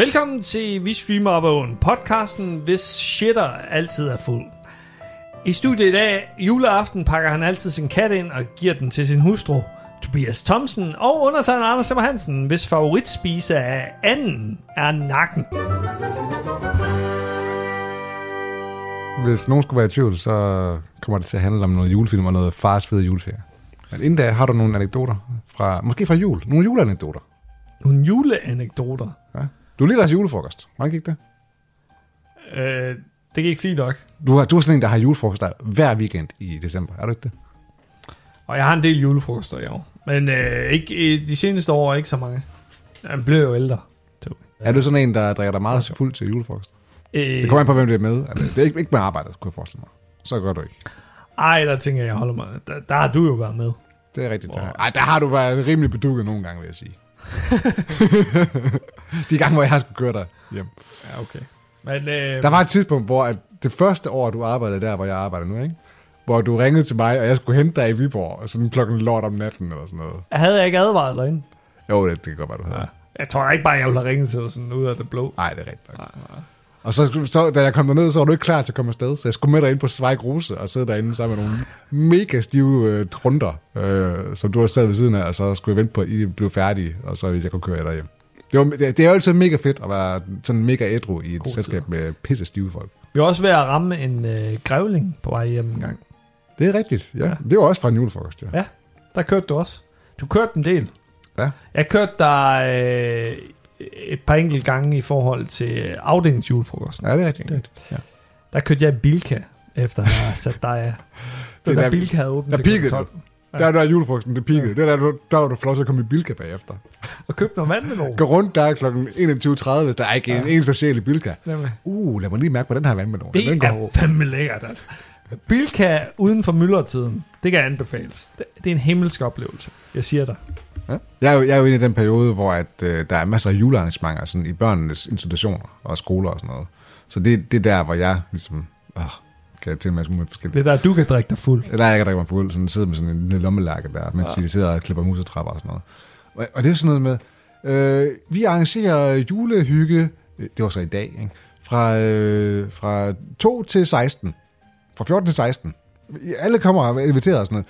Velkommen til Vi Streamer Op Oven, podcasten, hvis shitter altid er fuld. I studiet i dag, juleaften, pakker han altid sin kat ind og giver den til sin hustru, Tobias Thomsen, og undertegner Anders Simmer Hansen, hvis favoritspise af anden er nakken. Hvis nogen skulle være i tvivl, så kommer det til at handle om noget julefilm og noget fars fede juleferie. Men inden da har du nogle anekdoter, fra, måske fra jul. Nogle juleanekdoter. Nogle juleanekdoter. Ja. Du har lige været til julefrokost. Hvordan gik det? Øh, det gik fint nok. Du har, du er sådan en, der har julefrokoster hver weekend i december. Er du ikke det? Og jeg har en del julefrokoster i år. Men øh, ikke, de seneste år ikke så mange. Jeg blev jo ældre. Tobi. Er du sådan en, der drikker dig meget fuld til julefrokost? Øh, Det kommer an på, hvem det er med. Altså, det er ikke, ikke med arbejdet, kunne jeg forestille mig. Så gør du ikke. ej, der tænker jeg, jeg holder mig. Der, der har du jo været med. Det er rigtigt. Der. Ej, der har du været rimelig bedukket nogle gange, vil jeg sige. De gange, hvor jeg har skulle køre dig hjem. Ja, okay. Men øh, Der var et tidspunkt, hvor at det første år, du arbejdede der, hvor jeg arbejder nu, ikke? hvor du ringede til mig, og jeg skulle hente dig i Viborg, sådan klokken lort om natten eller sådan noget. havde jeg ikke advaret dig inden? Jo, det, det kan godt være, du havde. Ja. Jeg tror ikke bare, jeg ville have ringet til dig sådan ud af det blå. Nej, det er rigtigt nok. Og så, så, da jeg kom derned, så var du ikke klar til at komme afsted, så jeg skulle med dig ind på Zweig Rose og sidde derinde sammen med nogle mega stive øh, trunder, øh, som du har sad ved siden af, og så skulle jeg vente på, at I blev færdige, og så jeg kunne køre jer derhjem. Det, var, det, det er jo altid mega fedt at være sådan mega ædru i et God selskab med pisse stive folk. Vi var også ved at ramme en øh, grævling på vej hjem en gang. Det er rigtigt, ja. Ja. ja. Det var også fra en julefrokost, ja. Ja, der kørte du også. Du kørte en del. Ja. Jeg kørte der øh, et par enkelte gange i forhold til afdelingsjulefrokosten. Ja, det er rigtigt. Det er rigtigt. Ja. Der kørte jeg i Bilka, efter at have sat dig af. Det der- der Bilka havde åbent der til klokken peakede 12. Der, der er julefrokosten, det peakede. Det er der, du- der var du flot til at komme i Bilka bagefter. Og købte noget vandmelon. Gå rundt der kl. 21.30, hvis der er ikke en eneste sjæl i Bilka. Nemlig. Uh, lad mig lige mærke på den her vandmelon. Det den går er god. fandme lækkert, altså. Bilka uden for myldretiden, det kan anbefales. Det, det er en himmelsk oplevelse, jeg siger dig. Ja. Jeg, er jo, jeg er jo inde i den periode, hvor at, øh, der er masser af julearrangementer sådan i børnenes institutioner og skoler og sådan noget. Så det, det er der, hvor jeg ligesom... Øh, kan til med med forskellige... Det er der, du kan drikke dig fuld. Eller jeg kan drikke mig fuld, sådan sidder med sådan en lille lommelærke der, mens ja. de sidder og klipper musetrapper og sådan noget. Og, og det er sådan noget med, øh, vi arrangerer julehygge, øh, det var så i dag, ikke? Fra, øh, fra 2 til 16. Fra 14 til 16. Alle kommer og er inviteret og sådan noget.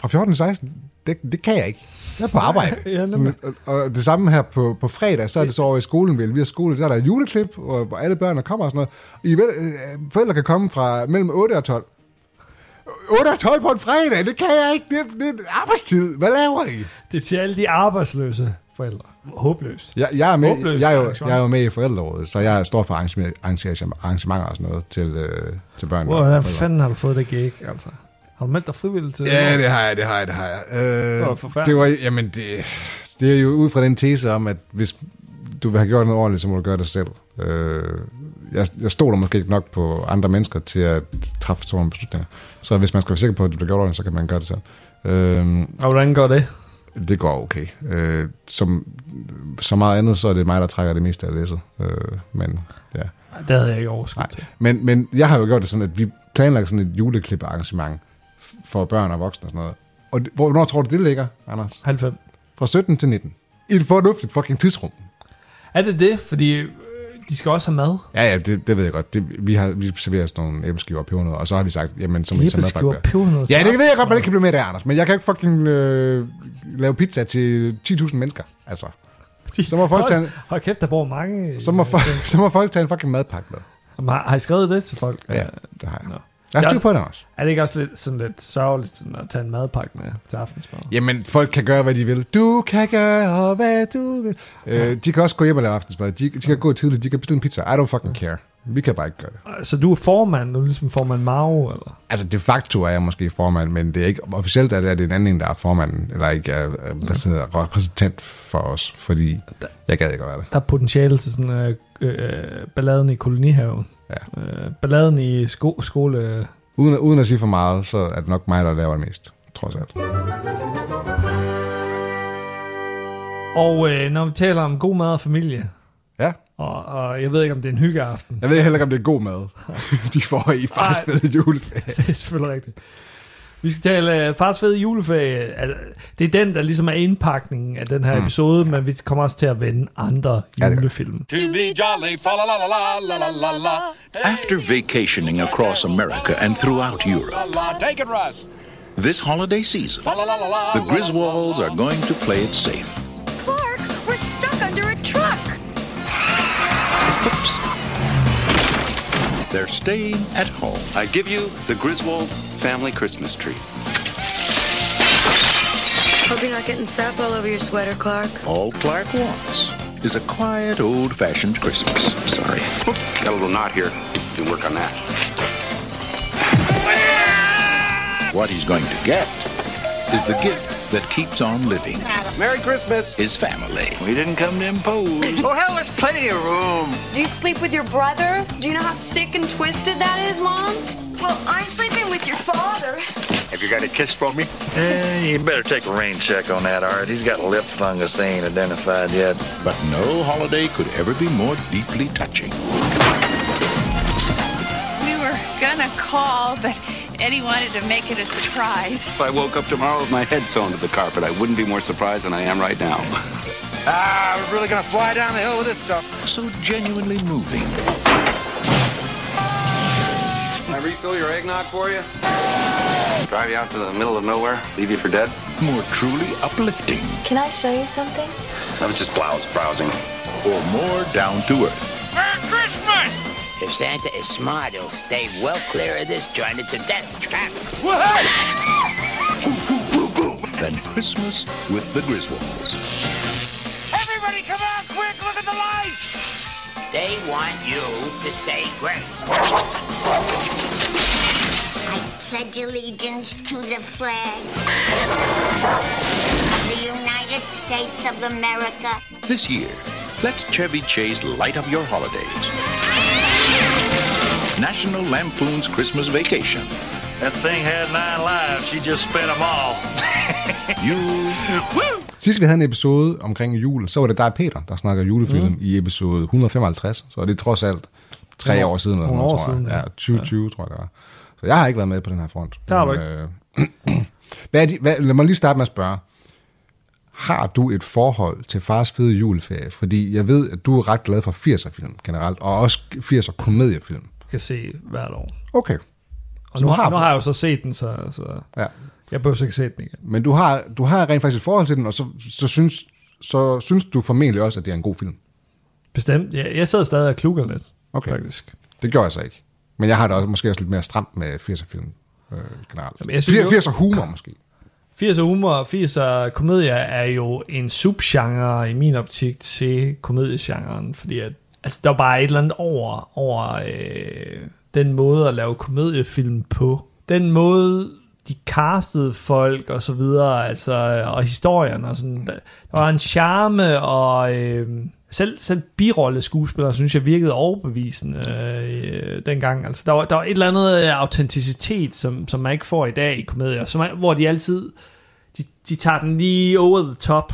Fra 14 til 16, det, det kan jeg ikke. Jeg er på arbejde. Ja, nemlig. og, og det samme her på, på fredag, så er det så over i skolen, vel? Vi har skole, der er der et juleklip, hvor, hvor alle børnene kommer og sådan noget. I, vel- øh, forældre kan komme fra mellem 8 og 12. 8 og 12 på en fredag, det kan jeg ikke. Det, det er arbejdstid. Hvad laver I? Det er til alle de arbejdsløse forældre. Håbløst. Jeg, jeg, er med, Håbløst jeg, er jo, jeg er jo med i forældrerådet, så jeg står for arrangement- arrangement- arrangementer og sådan noget til, øh, til børn. og Hvordan forældre. fanden har du fået det gig, altså? Har du meldt dig frivilligt til Ja, det? har jeg, det har jeg, det har jeg. Øh, Det var forfærdeligt. det var, jamen, det, det er jo ud fra den tese om, at hvis du vil have gjort noget ordentligt, så må du gøre det selv. Øh, jeg, jeg stoler måske ikke nok på andre mennesker til at træffe sådan nogle beslutninger. Så hvis man skal være sikker på, at det bliver gjort ordentligt, så kan man gøre det selv. Øh, Og hvordan går det? det går okay. Øh, som, så meget andet, så er det mig, der trækker det meste af læsset. Øh, men ja. Det havde jeg ikke overskud til. Men, men jeg har jo gjort det sådan, at vi planlægger sådan et juleklip-arrangement for børn og voksne og sådan noget. Og hvornår tror du, det ligger, Anders? 90. Fra 17 til 19. I et fornuftigt fucking tidsrum. Er det det? Fordi øh, de skal også have mad. Ja, ja, det, det ved jeg godt. Det, vi, har, vi serverer sådan nogle æbleskiver og pebernødder, og så har vi sagt, jamen, tage Æbleskiver, madpakke. pebernødder. Ja, det ved jeg godt, man ikke kan blive med der, Anders. Men jeg kan ikke fucking øh, lave pizza til 10.000 mennesker. Altså, så må folk tage en, Hold kæft, der bor mange. så må, folk, så må folk tage en fucking madpakke med. Har, har I skrevet det til folk? Ja, det har jeg. Nå. Jeg Jeg- styr på det også. Er det ikke også lidt, sådan lidt sørgeligt sådan at tage en madpakke med til aftensmad? Jamen, folk kan gøre, hvad de vil. Du kan gøre, hvad du vil. Øh, de kan også gå hjem og lave aftensmad. De, de kan gå tidligt. De kan bestille en pizza. I don't fucking care. Vi kan bare ikke gøre det. Så du er formand, du er ligesom formand Mao, eller? Altså, de facto er jeg måske formand, men det er ikke, officielt er det, er det en anden, en, der er formanden, eller ikke er, øh, der sidder repræsentant for os, fordi jeg gad ikke at være det. Der er potentiale til sådan øh, øh, balladen i kolonihaven. Ja. Øh, balladen i sko- skole... Uden, uden at sige for meget, så er det nok mig, der laver det mest, trods alt. Og øh, når vi taler om god mad og familie, Ja, og, og jeg ved ikke, om det er en hyggeaften. jeg ved heller ikke, om det er god mad, de får i Ej. med juleferie. det er selvfølgelig rigtigt. Vi skal tale uh, fars fede juleferie. Er det er den, der ligesom er indpakningen af den her mm. men vi kommer også til at vende andre julefilm. After vacationing across America and throughout Europe, this holiday season, the Griswolds are going to play it safe. Clark, we're stuck under a truck. Oops. They're staying at home. I give you the Griswold family Christmas tree. Hope you're not getting sap all over your sweater, Clark. All Clark wants is a quiet, old-fashioned Christmas. Sorry. Got a little knot here. You can work on that. What he's going to get is the gift that keeps on living. Merry Christmas. His family. We didn't come to impose. oh, hell, there's plenty of room. Do you sleep with your brother? Do you know how sick and twisted that is, Mom? Well, I'm sleeping with your father. Have you got a kiss for me? Eh, you better take a rain check on that, Art. He's got lip fungus they ain't identified yet. But no holiday could ever be more deeply touching. We were gonna call, but Eddie wanted to make it a surprise. If I woke up tomorrow with my head sewn to the carpet, I wouldn't be more surprised than I am right now. Ah, we're really gonna fly down the hill with this stuff. So genuinely moving. Can I refill your eggnog for you? Drive you out to the middle of nowhere, leave you for dead? More truly uplifting. Can I show you something? I was just blouse browsing. Or more down to earth. Merry Christmas! If Santa is smart, he'll stay well clear of this joint. It's a death trap. then Christmas with the Griswolds. Everybody, come on, quick! Look at the lights. They want you to say grace. Pledge allegiance to the flag of the United States of America. This year, let Chevy Chase light up your holidays. National Lampoon's Christmas Vacation. That thing had nine lives. She just spent them all. You Sidst vi havde en episode omkring jul, så var det dig og Peter, der snakker julefilm mm. i episode 155. Så er det trods alt tre år siden. Eller nogle noget, år tror jeg. siden, ja. Ja, 2020, ja. tror jeg det var. Så jeg har ikke været med på den her front. Det har du Men, øh, hvad er de, hvad, lad mig lige starte med at spørge. Har du et forhold til fars fede juleferie? Fordi jeg ved, at du er ret glad for 80'er-film generelt, og også 80'er komediefilm. Skal se hvert år. Okay. Og nu, du har, nu har jeg jo så set den, så, så Ja. jeg behøver så ikke se den igen. Men du har, du har rent faktisk et forhold til den, og så, så, synes, så synes du formentlig også, at det er en god film. Bestemt. Jeg, jeg sidder stadig og klukker lidt, Okay. faktisk. Det gjorde jeg så ikke. Men jeg har det også måske også lidt mere stramt med 80'er-film øh, generelt. Jamen, jeg synes jo- 80'er humor måske. 80'er humor og 80'er komedier er jo en subgenre i min optik til komediegenren, fordi at, altså, der er bare et eller andet over, over øh, den måde at lave komediefilm på. Den måde, de castede folk og så videre, altså, og historien og sådan. Der, der var en charme, og øh, selv, selv birolle skuespillere, synes jeg virkede overbevisende øh, dengang. Altså, der, var, der var et eller andet øh, autenticitet, som, som man ikke får i dag i komedier, som hvor de altid de, de tager den lige over the top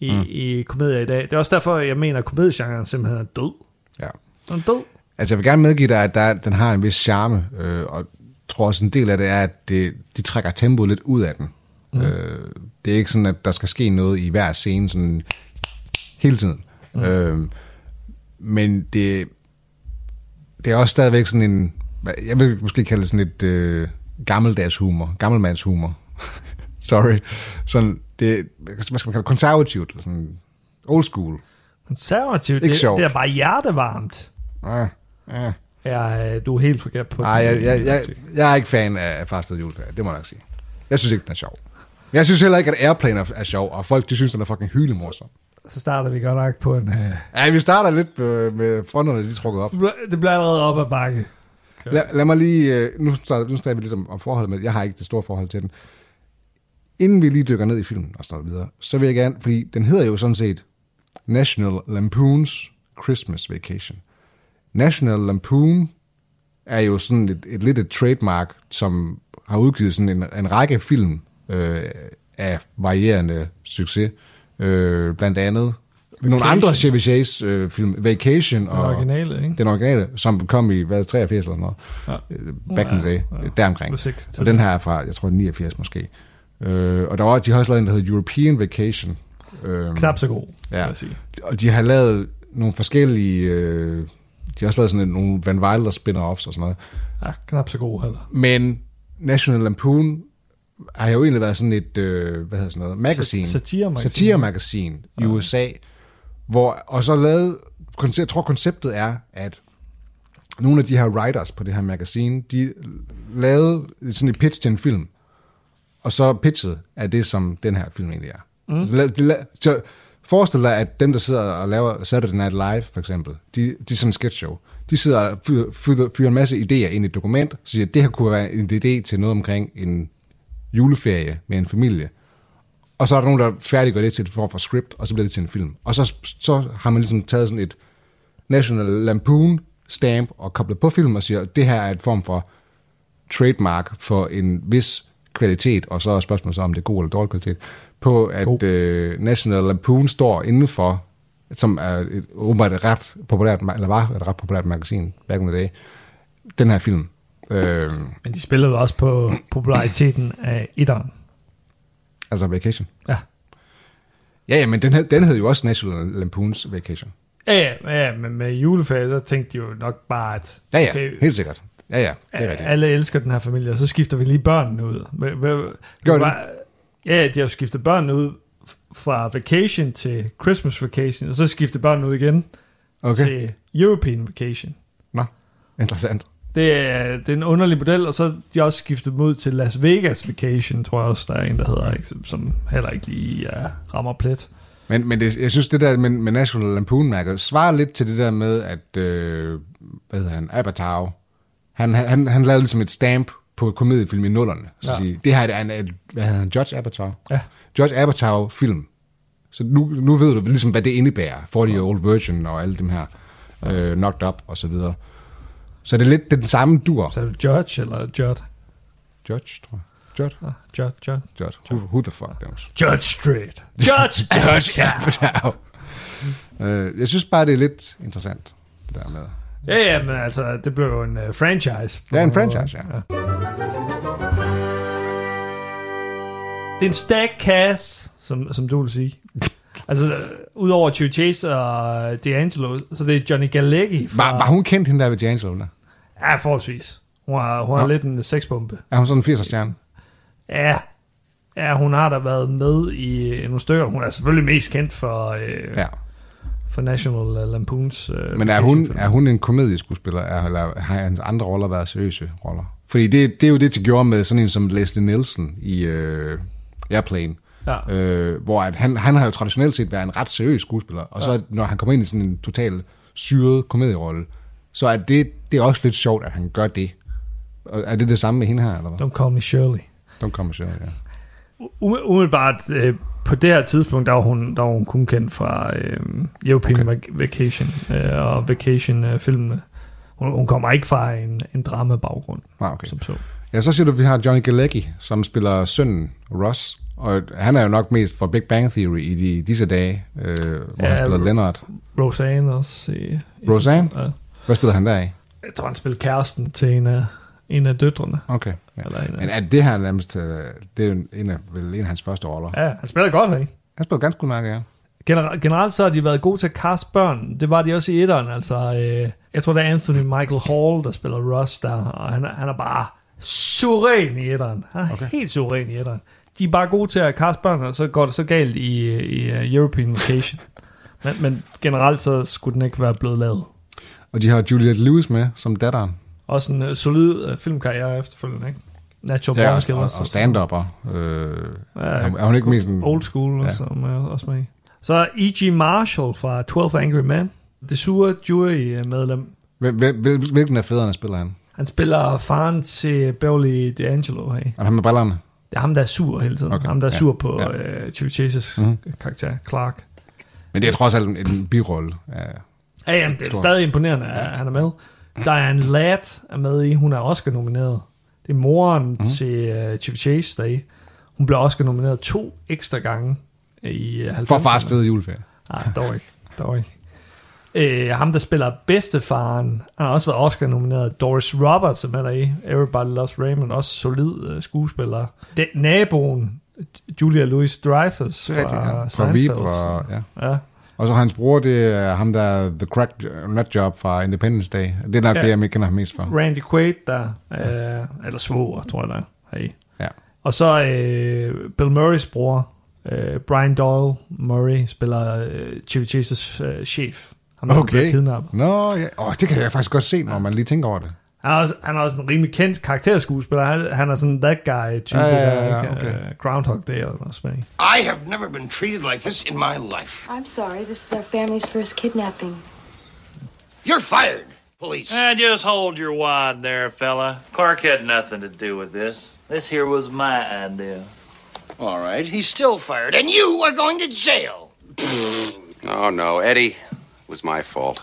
i, mm. i komedier i dag. Det er også derfor, jeg mener, at komediegenren simpelthen er død. Ja. Den er død. Altså jeg vil gerne medgive dig, at der, den har en vis charme, øh, og jeg tror også en del af det er, at det, de trækker tempoet lidt ud af den. Mm. Øh, det er ikke sådan, at der skal ske noget i hver scene sådan hele tiden. Mm. Øh, men det, det er også stadigvæk sådan en, jeg vil måske kalde det sådan et øh, gammeldags humor, gammelmands humor. Sorry. Sådan, det, hvad skal man kalde det, konservativt, eller sådan old school. Konservativt, Ikke det, sjovt. det er bare hjertevarmt. Ah, ah. Ja, øh, du er helt forkert på Nej, jeg, jeg, jeg, jeg er ikke fan af Fast Food juleferie, det må jeg nok sige. Jeg synes ikke, den er sjov. Jeg synes heller ikke, at Airplane er, er sjov, og folk de synes, den er fucking hylemorsom. Så starter vi godt nok på en... Øh, Ja, vi starter lidt med, med fronterne, de trukket op. det, bliver, allerede op ad bakke. Lad, lad mig lige, øh, nu starter, nu starter vi lidt om, om forholdet med, jeg har ikke det store forhold til den. Inden vi lige dykker ned i filmen og sådan noget videre, så vil jeg gerne, fordi den hedder jo sådan set National Lampoon's Christmas Vacation. National Lampoon er jo sådan et, et lidt et trademark, som har udgivet sådan en, en række film øh, af varierende succes. Øh, blandt andet nogle andre Chevy Chase øh, film, Vacation Den og originale, ikke? den originale, som kom i hvad, 83 eller noget, Ja. Øh, back in the day, Ja, ja. deromkring. Og den her er fra, jeg tror 89 måske. Øh, og der var, de har også lavet en, der hedder European Vacation. Øh, Knap så god, Ja. jeg sige. Og de har lavet nogle forskellige... Øh, de har også lavet sådan nogle Van Wilder spin-offs og sådan noget. Ja, knap så god heller. Men National Lampoon har jo egentlig været sådan et, øh, hvad hedder sådan noget, magasin. Satiremagasin. Satiremagasin i USA. Hvor, og så lavet, jeg tror konceptet er, at nogle af de her writers på det her magasin, de lavede sådan et pitch til en film. Og så pitchet er det, som den her film egentlig er. Mm. Så, de så forestil dig, at dem, der sidder og laver Saturday Night Live, for eksempel, de, de er sådan en sketch show. De sidder og fyrer, fyrer, fyrer en masse idéer ind i et dokument, så siger, at det her kunne være en idé til noget omkring en juleferie med en familie. Og så er der nogen, der færdiggør det til et form for script, og så bliver det til en film. Og så, så har man ligesom taget sådan et National Lampoon stamp og koblet på film og siger, at det her er et form for trademark for en vis kvalitet, og så er spørgsmålet så, om det er god eller dårlig kvalitet, på at øh, National Lampoon står indenfor, som er et, åbenbart et ret populært, eller var et ret populært magasin back in the day, den her film. Øh, Men de spillede også på populariteten af etteren. altså Vacation. Ja. Ja, ja, men den, hed, den hed jo også National Lampoons Vacation. Ja, ja, ja, men med juleferie, der tænkte de jo nok bare, at Ja, ja, helt sikkert. Ja, ja, det er rigtigt. alle elsker den her familie, og så skifter vi lige børnene ud. Gør de? hva- Ja, de har jo skiftet børnene ud fra vacation til Christmas vacation, og så skifter børnene ud igen Okay. til European vacation. Nå, interessant. Det er, det er en underlig model, og så er de også skiftet ud til Las Vegas vacation, tror jeg også, der er en, der hedder, ikke, som, som heller ikke lige ja, rammer plet. Men, men det, jeg synes, det der med, med National Lampoon-mærket svarer lidt til det der med, at, øh, hvad hedder han, Apatow, han, han, han lavede ligesom et stamp på komediefilm i nullerne. Så Ja. ja. sige, det her er en, hvad hedder han, Judge Apatow? Ja. Judge Apatow-film. Så nu, nu ved du ligesom, hvad det indebærer. 40 Year Old Virgin og alle dem her, øh, Knocked Up og så videre. Så det er lidt den samme dur. Så er det Judge eller Judd? Judge, tror jeg. Judge? Ah, Judd, Judd. Judge. Who, who the fuck knows? Judge Street. Judge Judge Apatow. Øh, jeg synes bare, det er lidt interessant, det der med. Ja, ja, men altså, det blev jo en uh, franchise. Det er en franchise, ja. Det er en stack cast, som, som du vil sige. Altså, øh, udover Chevy Chase og D'Angelo, så det er Johnny Galecki fra... Var, var hun kendt, hende der ved D'Angelo? Der? Ja, forholdsvis. Hun har, hun har Nå. lidt en sexbombe. Er hun sådan en 80'er stjerne? Ja, ja, hun har da været med i nogle stykker. Hun er selvfølgelig mest kendt for, øh, Ja. for National Lampoons. Øh, Men er hun, er hun en komedieskuespiller, er- eller har hans andre roller været seriøse roller? Fordi det, det er jo det, de gjorde med sådan en som Leslie Nielsen i øh, Airplane. Ja. Øh, hvor at han, han har jo traditionelt set været en ret seriøs skuespiller, og så Ja. når han kommer ind i sådan en total syret komedierolle, så er det, det er også lidt sjovt, at han gør det. Er det det samme med hende her, eller hvad? Don't Call Me Shirley. De kommer selv, ja. Um- Umiddelbart øh, på det her tidspunkt, der var hun, der var hun kun kendt fra øh, European okay. Vacation øh, og Vacation-filmene. Hun, hun kommer ikke fra en, en drama-baggrund, Ah, okay. som så. Ja, så siger du, at vi har Johnny Galecki, som spiller sønnen Ross, og han er jo nok mest fra Big Bang Theory i de, disse dage, øh, hvor ja, han spiller Leonard. Roseanne også. I, i Roseanne? Ja. Hvad spiller han der i? Jeg tror, han spiller kæresten til en af, en af døtrene. Okay. Ja. Eller en af, Men er det her nærmest, øh, det er jo en af, vel en af hans første roller. ja, han spiller godt, ikke? Han spiller ganske udmærket, ja. Generelt, generelt så har de været gode til at cast børn. Det var de også i etteren. Altså, øh, jeg tror, det er Anthony Michael Hall, der spiller Ross der, og han, er- han er bare suveræn i etteren. Han er okay. helt suveræn i etteren. De er bare gode til at cast børn, og så går det så galt i, i uh, European Vacation. men, men generelt så skulle den ikke være blevet lavet. Og de har Juliette Lewis med som datteren. Også en uh, solid uh, filmkarriere efterfølgende, ikke? Natural Ja, Born og, og, og stand-upper. Øh, Ja, er, er hun ikke mest en... Old school, ja. Som er også med. Så E.G. Marshall fra 12 Angry Men. Det sure jury-medlem. Hvil, hvilken af fædrene spiller han? Han spiller faren til Beverly D'Angelo her. Er han med brillerne? Det er ham, der er sur hele tiden. Okay. Ham, der er ja, sur på ja. uh, Chevy Chases Mhm. mm. karakter, Clark. Men det er trods alt en, en birolle. Ja, Ja, jamen, det er stadig imponerende, at han er med. Diane Ladd er med i. Hun er Oscar-nomineret. Det er moren mm. til uh, Chevy Chase der er i. Hun blev Oscar-nomineret to ekstra gange i uh, 90'erne. for fars fede juleferie. Nej, dog ikke. Dog ikke. Øh, ham, der spiller bedstefaren, han har også været Oscar-nomineret. Doris Roberts, som er der i Everybody Loves Raymond, også solid øh, skuespiller. Det, naboen, Julia Louis-Dreyfus ja. fra Fra Seinfeld. Veep og, ja. Ja. Og så hans bror, det er ham, der er The Crack Nutjob fra Independence Day. Det er nok Ja. det, jeg kender ham mest for. Randy Quaid, der, øh, eller svoger, tror jeg, der er i. Ja. Og så øh, Bill Murrays bror, øh, Brian Doyle Murray, spiller øh, Chevy Chases øh, chef. Ham, der Okay. Nå, ja. oh, det kan jeg faktisk godt se, når man lige tænker over det. Han er, også, han er også en rimelig kendt karakterskuespiller. Han, han er sådan that guy type, Ja, ja, ja, ja, okay. Øh, Groundhog Day eller noget sådan I have never been treated like this in my life. I'm sorry, this is our family's first kidnapping. You're fired, police. Ah, just hold your wad there, fella. Clark had nothing to do with this. This here was my idea. All right, he's still fired, and you are going to jail. Oh, no, Eddie, it was my fault.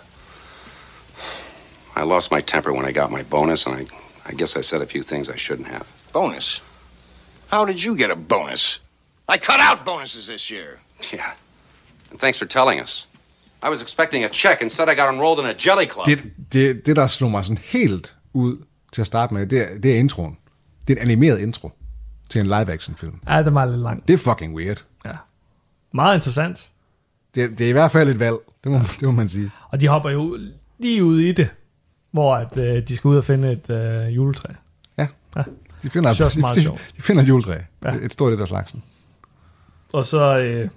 I lost my temper when I got my bonus, and I, I guess I said a few things I shouldn't have. Bonus? How did you get a bonus? I cut out bonuses this year. Yeah. And thanks for telling us. I was expecting a check. Instead, I got enrolled in a jelly club. Det, det, det, der slog mig sådan helt ud til at starte med, det er, det er introen. Det er en animeret intro til en live-action-film. Ja, det var lidt langt. Det er fucking weird. Ja. Meget interessant. Det, det er i hvert fald et valg, det må, det må man sige. Og de hopper jo lige ud i det, hvor at, øh, de skal ud og finde et øh, juletræ. Ja. Ja. De finder, Det er også meget de, sjovt. de finder et juletræ. Ja. Et stort et af slagsen. Og så øh,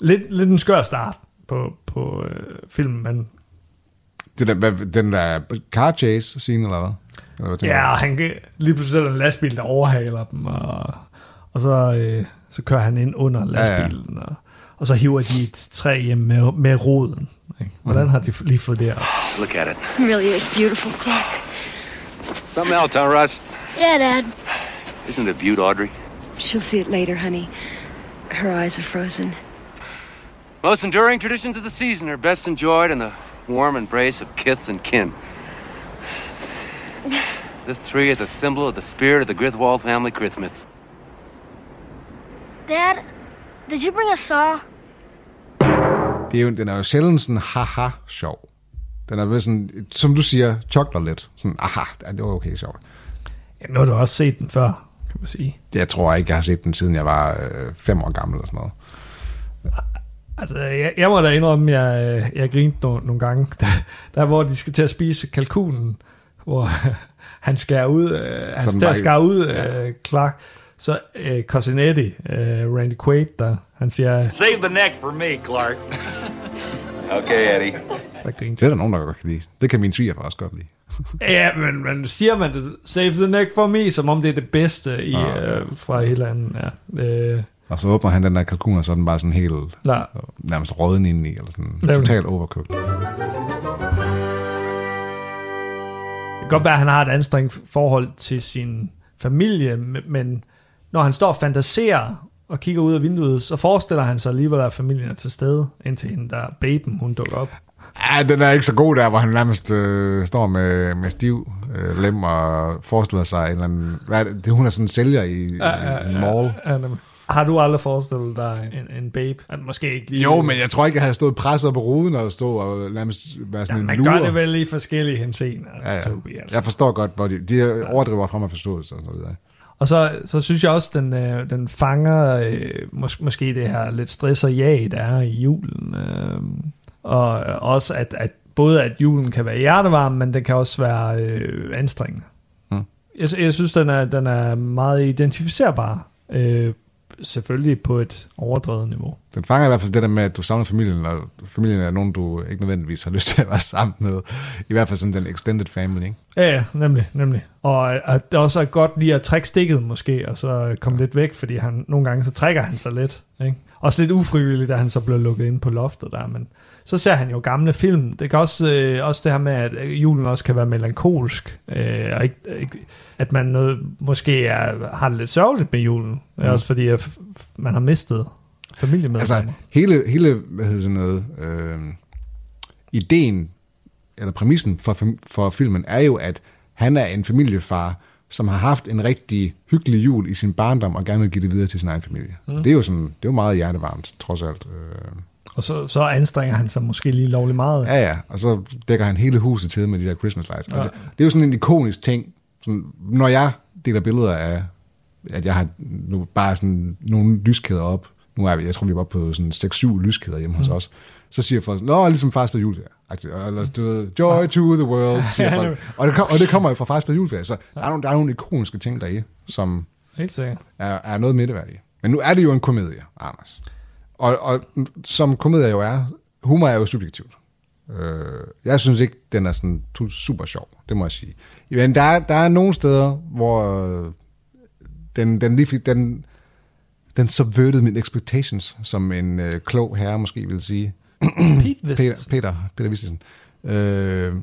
lidt, lidt en skør start på, på øh, filmen, men Det der, den der car chase scene, eller hvad? Eller hvad ja, og han lige pludselig er der en lastbil, der overhaler dem, og, og så, øh, så kører han ind under lastbilen, ja, ja. Og, og så hiver de et træ hjem med, med roden. Ikke? Hvordan har de f- lige fået det op? Look at it. It really is beautiful, Clark. Something else, huh, Russ? Yeah, Dad. Isn't it a beaut, Audrey? She'll see it later, honey. Her eyes are frozen. Most enduring traditions of the season are best enjoyed in the warm embrace of kith and kin. The three are the symbol of the spirit of the Grithwald family Christmas. Dad, did you bring a saw? Det er jo, den er jo sjældent sådan haha-sjov. Den er sådan, som du siger, chokler lidt. Sådan, aha, ja, det var okay sjovt. Ja, nu har du også set den før, kan man sige. Det, jeg tror ikke, jeg har set den, siden jeg var øh, fem år gammel eller sådan noget. Altså, jeg, jeg må da indrømme, at jeg, øh, jeg grinte no, nogle gange, der, der hvor de skal til at spise kalkunen, hvor han skærer ud, øh, han Sådan skal bare- skære ud, øh, Clark, så øh, Cosinetti, øh, Randy Quaid, der, han siger, Save the neck for me, Clark. Okay, Eddie. der grinte. Det er der nogen, der godt kan lide. Det kan min svigerfar også godt lide. Ja, men, men siger man det, save the neck for me, som om det er det bedste i, øh, fra hele anden, ja. Øh, Og så åbner han den der kalkun, og så er den bare sådan helt nej, nærmest råden ind i, eller sådan Nemlig. totalt overcooked. Det kan godt være, at han har et anstrengt forhold til sin familie, men når han står og fantaserer og kigger ud af vinduet, så forestiller han sig alligevel, at familien er til stede, indtil hende der baben, hun dukker op. Ja, den er ikke så god der, hvor han nærmest øh, står med, med stiv øh, lem og forestiller sig en eller anden... Hvad er det? det? Hun er sådan en sælger i, i en mall. Ja, nemlig. har du aldrig forestillet dig en, en babe? Måske ikke lige... Jo, men jeg tror ikke, jeg havde stået presset op på ruden og stå og nærmest være sådan ja, en man lure. gør det vel i forskellige henseender, Ja, ja. Toby, altså. Jeg forstår godt, hvor de, de overdriver frem af forståelse og så videre. Og så, så synes jeg også, den, øh, den fanger øh, mås- måske det her lidt stress og jag, der er i julen. Øh, og øh, også, at, at både at julen kan være hjertevarm, men den kan også være øh, anstrengende. Mm. Jeg, jeg synes, den er, den er meget identificerbar. Øh, selvfølgelig på et overdrevet niveau. Den fanger i hvert fald det der med, at du savner familien, og familien er nogen, du ikke nødvendigvis har lyst til at være sammen med. I hvert fald sådan den extended family, ikke? Ja, ja, nemlig, nemlig. Og at det også er godt lige at trække stikket måske, og så komme lidt væk, fordi han, nogle gange så trækker han sig lidt. Ikke? Også lidt ufrivilligt, da han så blev lukket ind på loftet der, men så ser han jo gamle film. Det kan også, øh, også det her med, at julen også kan være melankolsk, øh, og ikke, ikke, at man noget, måske er, har det lidt sørgeligt med julen, mm. Også fordi at man har mistet familiemedlemmer. Altså, hele, hele hvad hedder sådan noget, øh, ideen, eller præmissen for, for filmen, er jo, at han er en familiefar, som har haft en rigtig hyggelig jul i sin barndom, og gerne vil give det videre til sin egen familie. Mm. Det er jo sådan, det er jo meget hjertevarmt, trods alt. Øh. Og så, så anstrenger han sig måske lige lovligt meget. Ja, ja, og så dækker han hele huset til med de der Christmas lights. Ja. Ja. Det, det er jo sådan en ikonisk ting, sådan, når jeg deler billeder af, at jeg har nu bare sådan nogle lyskæder op, nu er vi, jeg tror, vi var på sådan 6-7 lyskæder hjemme hos Mm. os, så siger folk, nå, ligesom fars på juleferie. Agtigt, Eller du ved, joy to the world, siger folk. Og det, kom, og det kommer jo fra fars på juleferie, så der er, nogle, der er nogle ikoniske ting deri, som Helt sikkert. er, er noget midtværdigt. Men nu er det jo en komedie, Anders. Og, og som komedie jo er, humor er jo subjektivt. Øh, jeg synes ikke, den er sådan super sjov, det må jeg sige. Men der er, der er nogle steder, hvor øh, den, den, lige fik, den, den subverted mine expectations, som en øh, klog herre måske vil sige. Pete Peter. Peter, Peter Vistesen. Øh,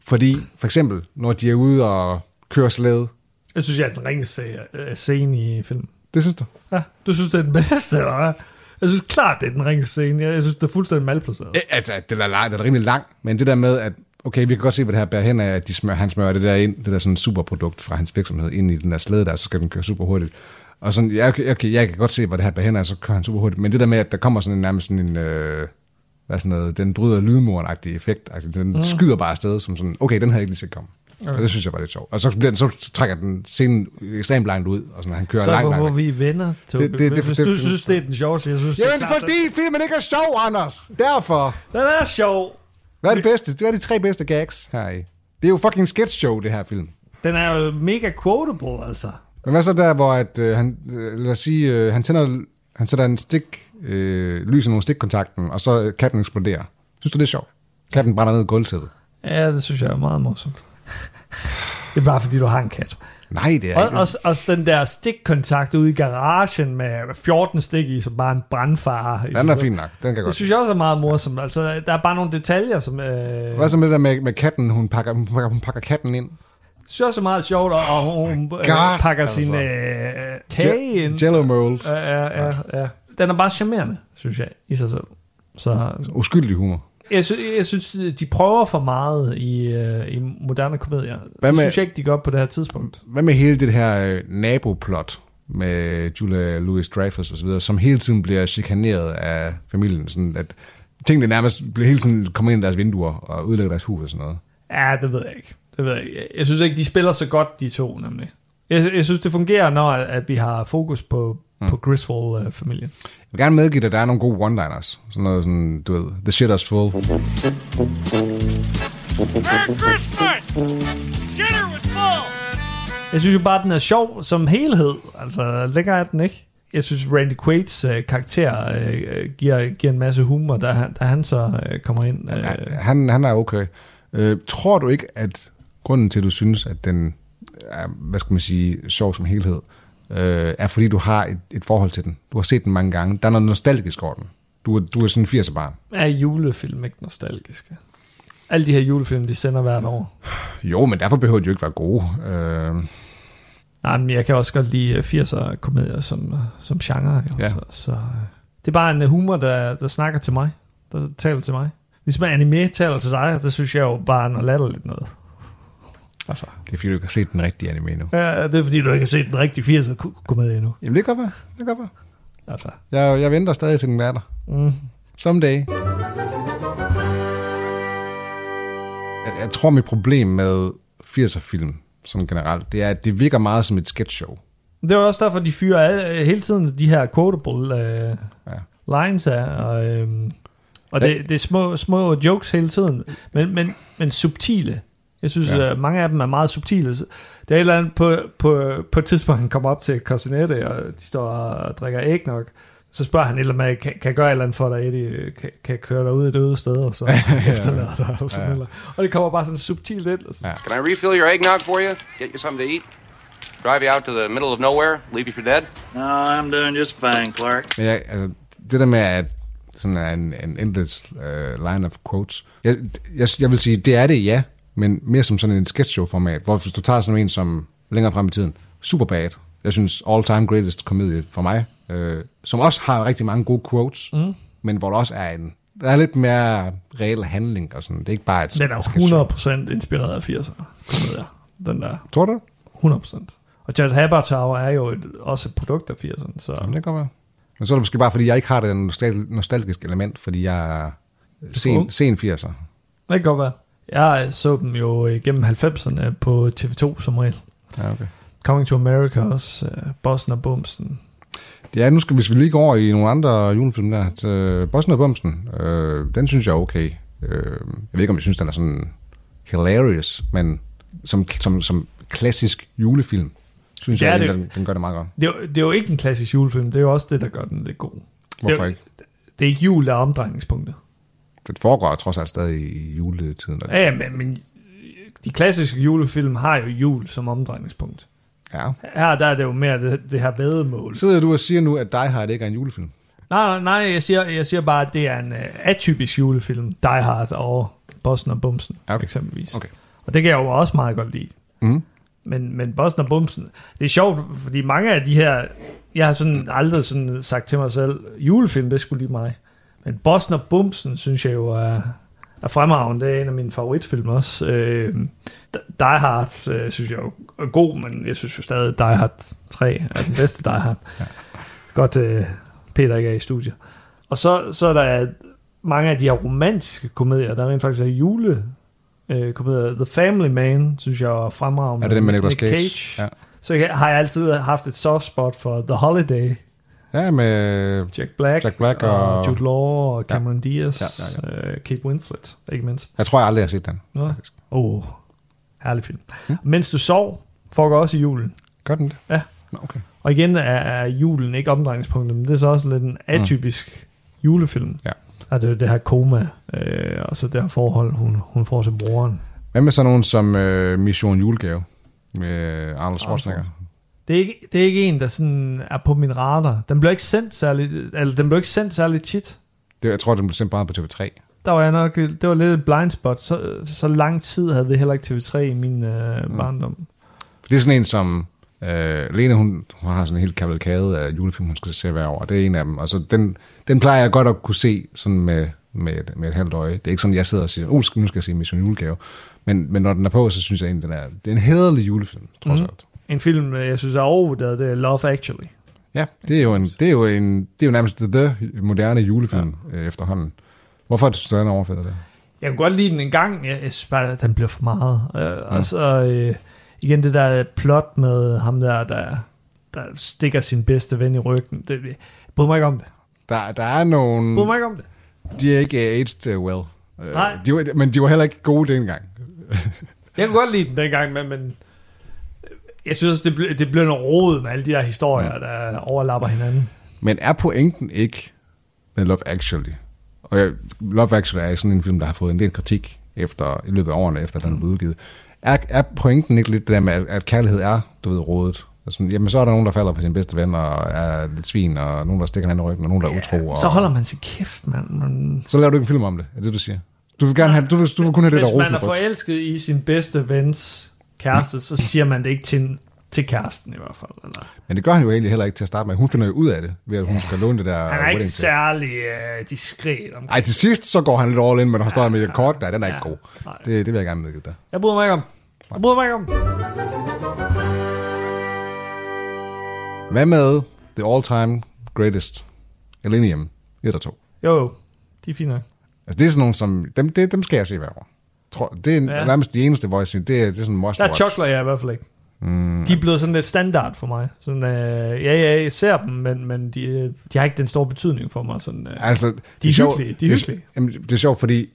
fordi, for eksempel, når de er ude og kører slæde, Jeg synes, jeg er den ringeste øh, scene i filmen. det synes du? Ja, du synes, det er den bedste, eller hvad? Jeg synes klart, det er den ringeste scene. Jeg, synes, det er fuldstændig malplaceret. Øh, Altså, den er, lang, den er rimelig lang, men det der med, at okay, vi kan godt se, hvad det her bærer hen af, at de smør, han smører det der ind, det der sådan superprodukt fra hans virksomhed ind i den der slæde der, så skal den køre super hurtigt. Og sådan, jeg, jeg, jeg, jeg kan godt se, hvad det her bærer hen af, så kører han super hurtigt. Men det der med, at der kommer sådan en nærmest sådan en, øh, hvad sådan noget, den bryder lydmuren-agtig effekt, den Mm. skyder bare afsted, som sådan, okay, den havde ikke lige set komme. Okay. Og det synes jeg var lidt sjovt. Og så, bliver den, så trækker den scenen ekstremt langt ud, og sådan, han kører Forstår langt, langt. hvorfor vi er venner, Tobi. Det- det- det- Hvis det- du det- synes, det er den sjoveste, jeg synes, det Jamen, er klart, fordi filmen ikke er sjov, Anders! Derfor! Den er sjov. Hvad er det bedste? Det er de tre bedste gags her i. Det er jo fucking sketch show, det her film. Den er jo mega quotable, altså. Men hvad så der, hvor at, øh, han, øh, lad os sige, øh, han, tænder, han sætter en stik, øh, lys i nogle stikkontakten, og så øh, katten eksploderer. Synes du, det er sjovt? Katten brænder ned i gulvtæppet. Ja, det synes jeg er meget morsomt. Det er bare fordi, du har en kat. Nej, det er Og ikke. også, også den der stikkontakt ude i garagen med 14 stik i, som bare en brandfare. Den er fin nok. Den kan Det godt. synes jeg også er meget morsomt. Altså, der er bare nogle detaljer, som... Øh, Hvad så med det der med, med katten? Hun pakker, hun, pakker, hun pakker katten ind. synes jeg også er meget sjovt, og og hun øh, Gas, pakker altså. sin øh, kage ind. Jello mold. Ja, ja, ja, ja. Den er bare charmerende, synes jeg, i sig selv. Så Uskyldig humor. Jeg, sy- jeg synes, de prøver for meget i, øh, i moderne komedier. Hvad det med- synes jeg ikke, de gør på det her tidspunkt. Hvad med hele det her øh, naboplot med Julia Louis-Dreyfus videre, som hele tiden bliver chikaneret af familien, sådan at tingene nærmest bliver hele tiden kommer ind i deres vinduer og ødelægger deres hus og sådan noget. Ja, det ved jeg ikke. Det ved jeg ikke. Jeg synes ikke, de spiller så godt, de to, nemlig. Jeg, jeg synes, det fungerer, når at vi har fokus på, mm. på Griswold-familien. Jeg vil gerne medgive dig, at der er nogle gode one-liners. Sådan noget sådan, du ved, the shit is full. Merry Christmas! Shitter was full! Jeg synes jo bare, den er sjov som helhed. Altså, lækker er den ikke. Jeg synes, Randy Quaid's øh, karakter øh, giver, giver en masse humor, da han, da han så øh, kommer ind. Øh, Han, han er okay. Øh, tror du ikke, at grunden til, at du synes, at den er, hvad skal man sige, sjov som helhed, øh, er fordi, du har et, et forhold til den. Du har set den mange gange. Der er noget nostalgisk over den. Du er, du er sådan en 80'er barn. er julefilm ikke nostalgiske? Alle de her julefilm, de sender hvert år. Jo, men derfor behøver de jo ikke være gode. Øh, Nej, men jeg kan også godt lide 80'er komedier som, som genre. Jo. Ja. Så, så øh, det er bare en humor, der, der snakker til mig. Der taler til mig. Ligesom anime taler til dig, det synes jeg jo bare er noget latterligt noget. Altså. det er fordi, du ikke har set den rigtige anime endnu. Ja, det er fordi, du ikke har set den rigtige 80'er ko- komedie endnu. Jamen, det kan være. Det kan være. Altså. Jeg, jeg venter stadig til den er der. Mm. Someday. Jeg, jeg tror, mit problem med 80'er-film, som generelt, det er, at det virker meget som et sketch-show. Det er også derfor, de fyrer alle, hele tiden de her quotable øh, ja. lines af, og, øh, og det, det er små, små jokes hele tiden, men, men, men subtile. Jeg synes, Ja. ja. øh, mange af dem er meget subtile. Det er et eller andet på, på, på et tidspunkt, han kommer op til Cosinette, og de står og drikker æg nok. Så spørger han et eller andet, kan, kan jeg gøre et eller andet for dig, Eddie? Kan, kan jeg køre dig ud et øde sted, og så efterlader dig? Og, sådan Ja. eller. og det kommer bare sådan subtilt ind. Og sådan. Can I refill your eggnog for you? Get you something to eat? Drive you out to the middle of nowhere? Leave you for dead? No, I'm doing just fine, Clark. Men jeg, altså, det der med, at sådan en, en endless uh, line of quotes, jeg, jeg, jeg vil sige, det er det, ja, men mere som sådan en sketch show format hvor hvis du tager sådan en som længere frem i tiden, Superbad, jeg synes all-time greatest komedie for mig, øh, som også har rigtig mange gode quotes, Mm. men hvor der også er en, der er lidt mere reel handling og sådan, det er ikke bare et Den er sketch show. jo 100% inspireret af 80'erne. komedier. Den der. Tror du? 100%. Og Judd Apatow er jo et, også et produkt af 80'erne. Så. Jamen, det kan være. Men så er det måske bare, fordi jeg ikke har det nostal- nostalgiske element, fordi jeg er sen, sen 80'er. Det kan godt være. Jeg så dem jo igennem 90'erne på TV2 som regel. Ja, okay. Coming to America også, uh, Bossen og Bumsen. Ja, nu skal, hvis vi lige går over i nogle andre julefilm der. Så Bossen og Bumsen, øh, den synes jeg er okay. Øh, jeg ved ikke, om jeg synes, den er sådan hilarious, men som, som, som klassisk julefilm, synes Ja, jeg, det- den, den gør det meget godt. Det er, jo, det er jo ikke en klassisk julefilm, det er jo også det, der gør den lidt god. Hvorfor det, er ikke? Det er ikke jul, der er omdrejningspunktet. Det foregår trods alt stadig i juletiden. Ja, ja, men, men de klassiske julefilm har jo jul som omdrejningspunkt. Ja. Her der er det jo mere det, det her vædemål. Sidder du og siger nu, at Die Hard ikke er en julefilm? Nej, nej, jeg, siger, jeg siger bare, at det er en uh, atypisk julefilm. Die Hard og Bossen og Bumsen, Okay. eksempelvis. Okay. Og det kan jeg jo også meget godt lide. Mhm. Men, men Bossen og Bumsen, det er sjovt, fordi mange af de her, jeg har sådan aldrig sådan sagt til mig selv, julefilm, det skulle lige mig. Men Bossen og Bumsen, synes jeg jo er, er fremragende. Det er en af mine favoritfilm også. Øh, Die Hard, øh, synes jeg jo er god, men jeg synes jo stadig, Die Hard 3 er den bedste Die Hard. ja. Godt, øh, Peter ikke er i studiet. Og så, så er der mange af de her romantiske komedier, der rent faktisk er jule øh, komedier. The Family Man, synes jeg er fremragende. Er det den med Nicolas Cage? Ja. Så jeg, har jeg altid haft et soft spot for The Holiday. Ja, med Jack Black, Jack Black og- og Jude Law og Cameron ja. Diaz, Ja, ja, ja. Uh, Kate Winslet, ikke mindst. Jeg tror, jeg aldrig har set den. Nå. Oh, herlig film. Hmm? Mens du sov, foregår også i julen. Gør den det? Ja. Okay. Og igen er, er julen ikke omdrejningspunktet, men det er så også lidt en atypisk mm. julefilm. Ja. Det er jo det her koma, øh, og så det her forhold, hun, hun får til broren. Hvad med sådan nogen som øh, Mission Julegave med Arnold Schwarzenegger? Det er, ikke, det er ikke en, der sådan er på min radar. Den blev ikke sendt særlig, eller den blev ikke sendt særlig tit. Det, jeg tror, den blev sendt bare på TV3. Der var jeg nok, det var lidt et blind spot. Så, så lang tid havde vi heller ikke TV3 i min øh, barndom. Det er sådan en, som... Øh, Lene, hun, hun har sådan en helt kavalkade af julefilm, hun skal se hver år. Det er en af dem. Altså, den, den plejer jeg godt at kunne se sådan med, med, et, med et halvt øje. Det er ikke sådan, jeg sidder og siger, skal- nu skal jeg se Mission Julegave. Men, men når den er på, så synes jeg egentlig, den er, det er en hederlig julefilm, trods Mhm. alt. En film, øh, jeg synes er overvurderet, det er Love Actually. Ja, det er jo, en, det er jo, en, det er jo nærmest the moderne julefilm ja. øh, efterhånden. Hvorfor er det sådan overfældet det? Jeg kunne godt lide den en gang, jeg, jeg synes bare, at den blev for meget. Øh, Og så øh, igen det der plot med ham der, der, der stikker sin bedste ven i ryggen. Det, jeg bryder mig ikke om det. Der, der er nogle... Jeg bryder mig ikke om det. De er ikke aged uh, well. Øh, Nej. De var, men de var heller ikke gode dengang. Jeg kunne godt lide den dengang, men, men jeg synes, det, ble, det blev noget rod med alle de her historier, ja. der overlapper hinanden. Men er pointen ikke med Love Actually? Og jeg, Love Actually er sådan en film, der har fået en del kritik efter, i løbet af årene, efter den er blevet udgivet. Er, er pointen ikke lidt det der med, at, at kærlighed er, du ved, rådet? Altså, jamen, så er der nogen, der falder på sin bedste ven, og er lidt svin, og nogen, der stikker hinanden i ryggen, og nogen, der er utro. Og, Så holder man sig kæft, mand. Man, så laver du ikke en film om det, er det, du siger? Du vil, gerne have, du vil, du vil kun have det, Hvis der man er rosenrødt. forelsket i sin bedste vens kæreste, så siger man det ikke til, til kæresten i hvert fald. Eller? Men det gør han jo egentlig heller ikke til at starte med. Hun finder jo ud af det, ved at hun skal låne det der Han er ikke særlig uh, diskret om Ej, til sidst så går han lidt all in, men han står med et kort der, den er ikke god. nej. Det, det vil jeg gerne medgive dig. Jeg bryder mig ikke om. Jeg bryder mig ikke om. Hvad med The All-Time Greatest? Elenium 1 og 2. Jo, jo. De er fine nok. Altså det er sådan nogle, som... Dem, det, dem skal jeg se hver år. Tror, det er Ja. nærmest de eneste, siger, det er, det er sådan en must Der chokler jeg i hvert fald ikke. Mm. De er blevet sådan lidt standard for mig. Sådan, øh, ja, ja, jeg ser dem, men, men de, øh, de har ikke den store betydning for mig. Sådan, øh, Altså, de er sjovt- hyggelige. De er det, hyggelige. Jamen, det er sjovt, fordi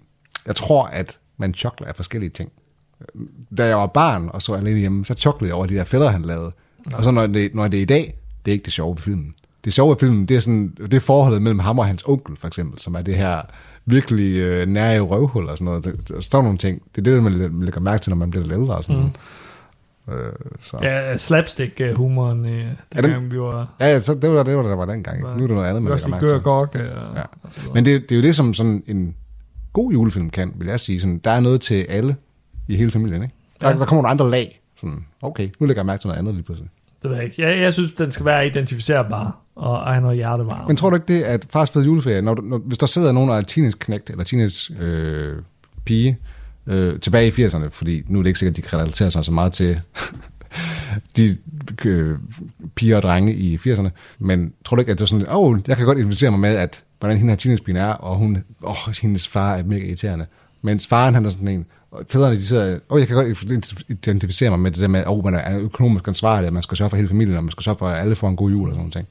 jeg tror, at man chokler af forskellige ting. Da jeg var barn og så alene hjemme, så choklede jeg over de der fædre, han lavede. Og så når det, når det er i dag, det er ikke det sjove ved filmen. Det sjove ved filmen, det er, sådan, det er forholdet mellem ham og hans onkel, for eksempel, som er det her virkelig øh, nære røvhul og sådan noget. Der, der står nogle ting. Det er det, man lægger mærke til, når man bliver lidt ældre og sådan Mm. noget. Øh, så. Ja, slapstick-humoren, øh, dengang det- vi var... Ja, ja, så det var det, var, der var dengang. Nu er det noget andet, man lægger mærke til. gok, øh, Ja. og så videre. Men det, det er jo det, som sådan en god julefilm kan, vil jeg sige. Sådan, der er noget til alle i hele familien, ikke? Der, Ja. der kommer nogle andre lag. Sådan, okay, nu lægger jeg mærke til noget andet lige pludselig. Det ved jeg ikke. Jeg, jeg synes, den skal være identificerbar, og have noget hjertevarme. Men tror du ikke det, at fars fede juleferie, når, når, hvis der sidder nogen, der er teenage knægt eller teenage øh, pige, øh, tilbage i 80'erne, fordi nu er det ikke sikkert, at de kan sig så meget til de øh, piger og drenge i 80'erne. Men tror du ikke, at det er sådan, åh, oh, jeg kan godt identificere mig med, at hvordan hende her teenagepigen er, og hun, åh, oh, hendes far er mega irriterende. Mens faren, han er sådan en, og fædrene, de sidder, åh, oh, jeg kan godt identificere mig med det der med, åh, oh, man er økonomisk ansvarlig, at man skal sørge for hele familien, og man skal sørge for, at alle får en god jul og sådan noget.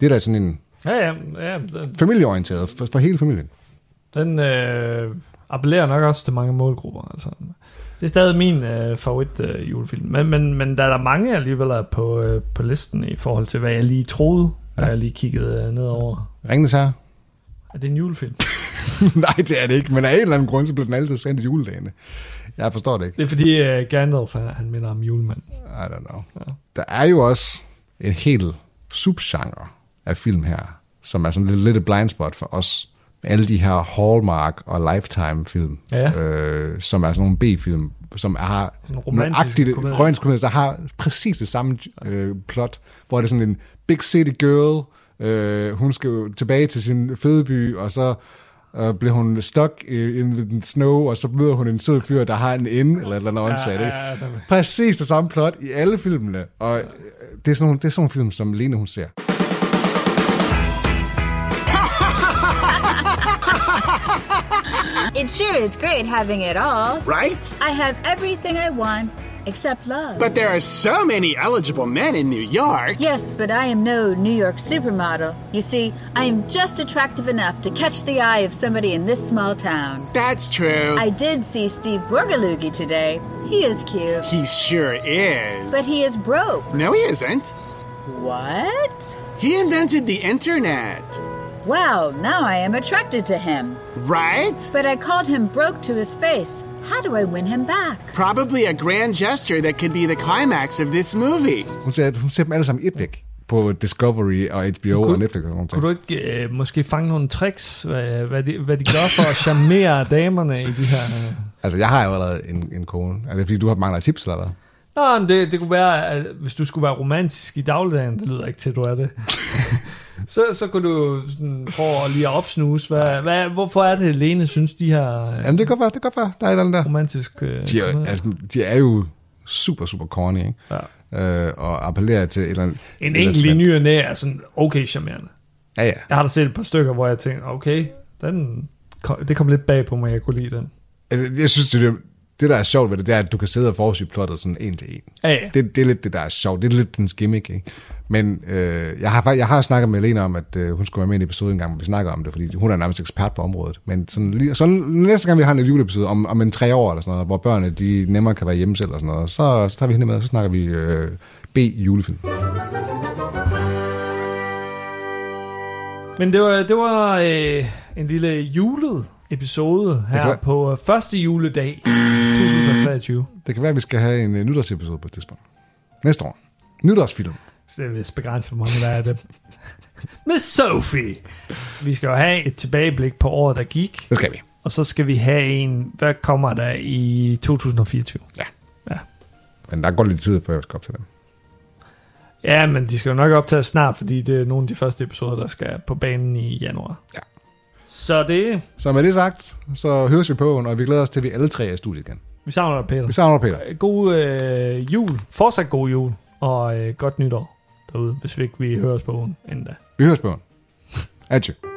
Det er da sådan en Ja, ja. ja den, familieorienteret for, for hele familien. Den øh, appellerer nok også til mange målgrupper. Altså. Det er stadig min øh, favorit øh, julefilm. Men, men, men der er der mange alligevel er på, øh, på listen i forhold til, hvad jeg lige troede, ja. da jeg lige kiggede øh, nedover. Ringnes her. Er det en julefilm? Nej, det er det ikke, men af en eller anden grund, så bliver den altid sendt i juledagene. Jeg forstår det ikke. Det er fordi uh, Gandalf, han, han minder om julemanden. I don't know. Ja. Der er jo også en helt subgenre af film her, som er sådan lidt, lidt et blind spot for os. Alle de her Hallmark og Lifetime-film, ja. øh, som er sådan nogle B-film, som har romantisk komedie, der har præcis det samme øh, plot, hvor det er sådan en big city girl, øh, hun skal jo tilbage til sin fødeby, og så øh, bliver hun stuck in the snow, og så møder hun en sød fyr, der har en ende, eller et eller andet ja, ja, ja, Præcis det samme plot i alle filmene, og øh, det er sådan nogle, det er sådan nogle film, som Lene hun ser. It sure is great having it all. Right? I have everything I want except love. But there are so many eligible men in New York. Yes, but I am no New York supermodel. You see, I am just attractive enough to catch the eye of somebody in this small town. That's true. I did see Steve Borgaloogie today. He is cute. He sure is. But he is broke. No, he isn't. What? He invented the internet. Wow, now I am attracted to him. Right? But I called him broke to his face. How do I win him back? Probably a grand gesture that could be the climax of this movie. Hun ser, hun ser dem alle sammen et væk på Discovery og HBO kunne, og Netflix og Kunne du ikke øh, måske fange nogle tricks, hvad, hvad, de, hvad de gør for at charmere damerne i de her... Øh... Altså, jeg har jo allerede en, en kone. Er det fordi, du har mangler tips eller hvad? Nå, men det, det kunne være, at hvis du skulle være romantisk i dagligdagen, det lyder ikke til, at du er det. så, så kunne du sådan, prøve at lige at opsnuse, hvad, hvad, hvorfor er det, Lene synes, de her... Jamen, det kan godt være, det kan godt være. Der er et eller andet der. Romantisk... Øh, de, er, altså, de er jo super, super corny, ikke? Ja. Øh, og appellerer til et eller andet... En enkelt i ny og næ er sådan okay charmerende. Ja, ja. Jeg har da set et par stykker, hvor jeg tænkte, okay, den, det kom lidt bag på mig, jeg kunne lide den. Altså, jeg synes, det, det der er sjovt ved det, det er, at du kan sidde og forudse plottet sådan en til en. Ja, ja. Det, det er lidt det, der er sjovt. Det er lidt den gimmick, ikke? Men øh, jeg, har, jeg har snakket med Lena om, at øh, hun skulle være med i en episode en gang, hvor vi snakker om det, fordi hun er nærmest ekspert på området. Men sådan, så næste gang vi har en juleepisode om, om en tre år eller sådan noget, hvor børnene de nemmere kan være hjemme selv og sådan noget, så, så tager vi hende med, og så snakker vi øh, B-julefilm. Men det var, det var øh, en lille julet episode her på første juledag 2023. Det kan være, at vi skal have en uh, nytårsepisode på et tidspunkt. Næste år. Nytårsfilm. Det er vist begrænset, hvor mange der er det. Med Sophie. Vi skal jo have et tilbageblik på året, der gik. Det skal vi. Og så skal vi have en, hvad kommer der i 2024? Ja. ja. Men der går lidt tid, før jeg skal op til dem. Ja, men de skal jo nok optage snart, fordi det er nogle af de første episoder, der skal på banen i januar. Ja. Så det... Så med det sagt, så høres vi på, og vi glæder os til, at vi alle tre er i studiet igen. Vi savner dig, Peter. Vi savner dig, Peter. God øh, jul. Fortsat god jul. Og øh, godt nytår derude, hvis vi ikke vi høres på inden da. Vi høres på Adjø.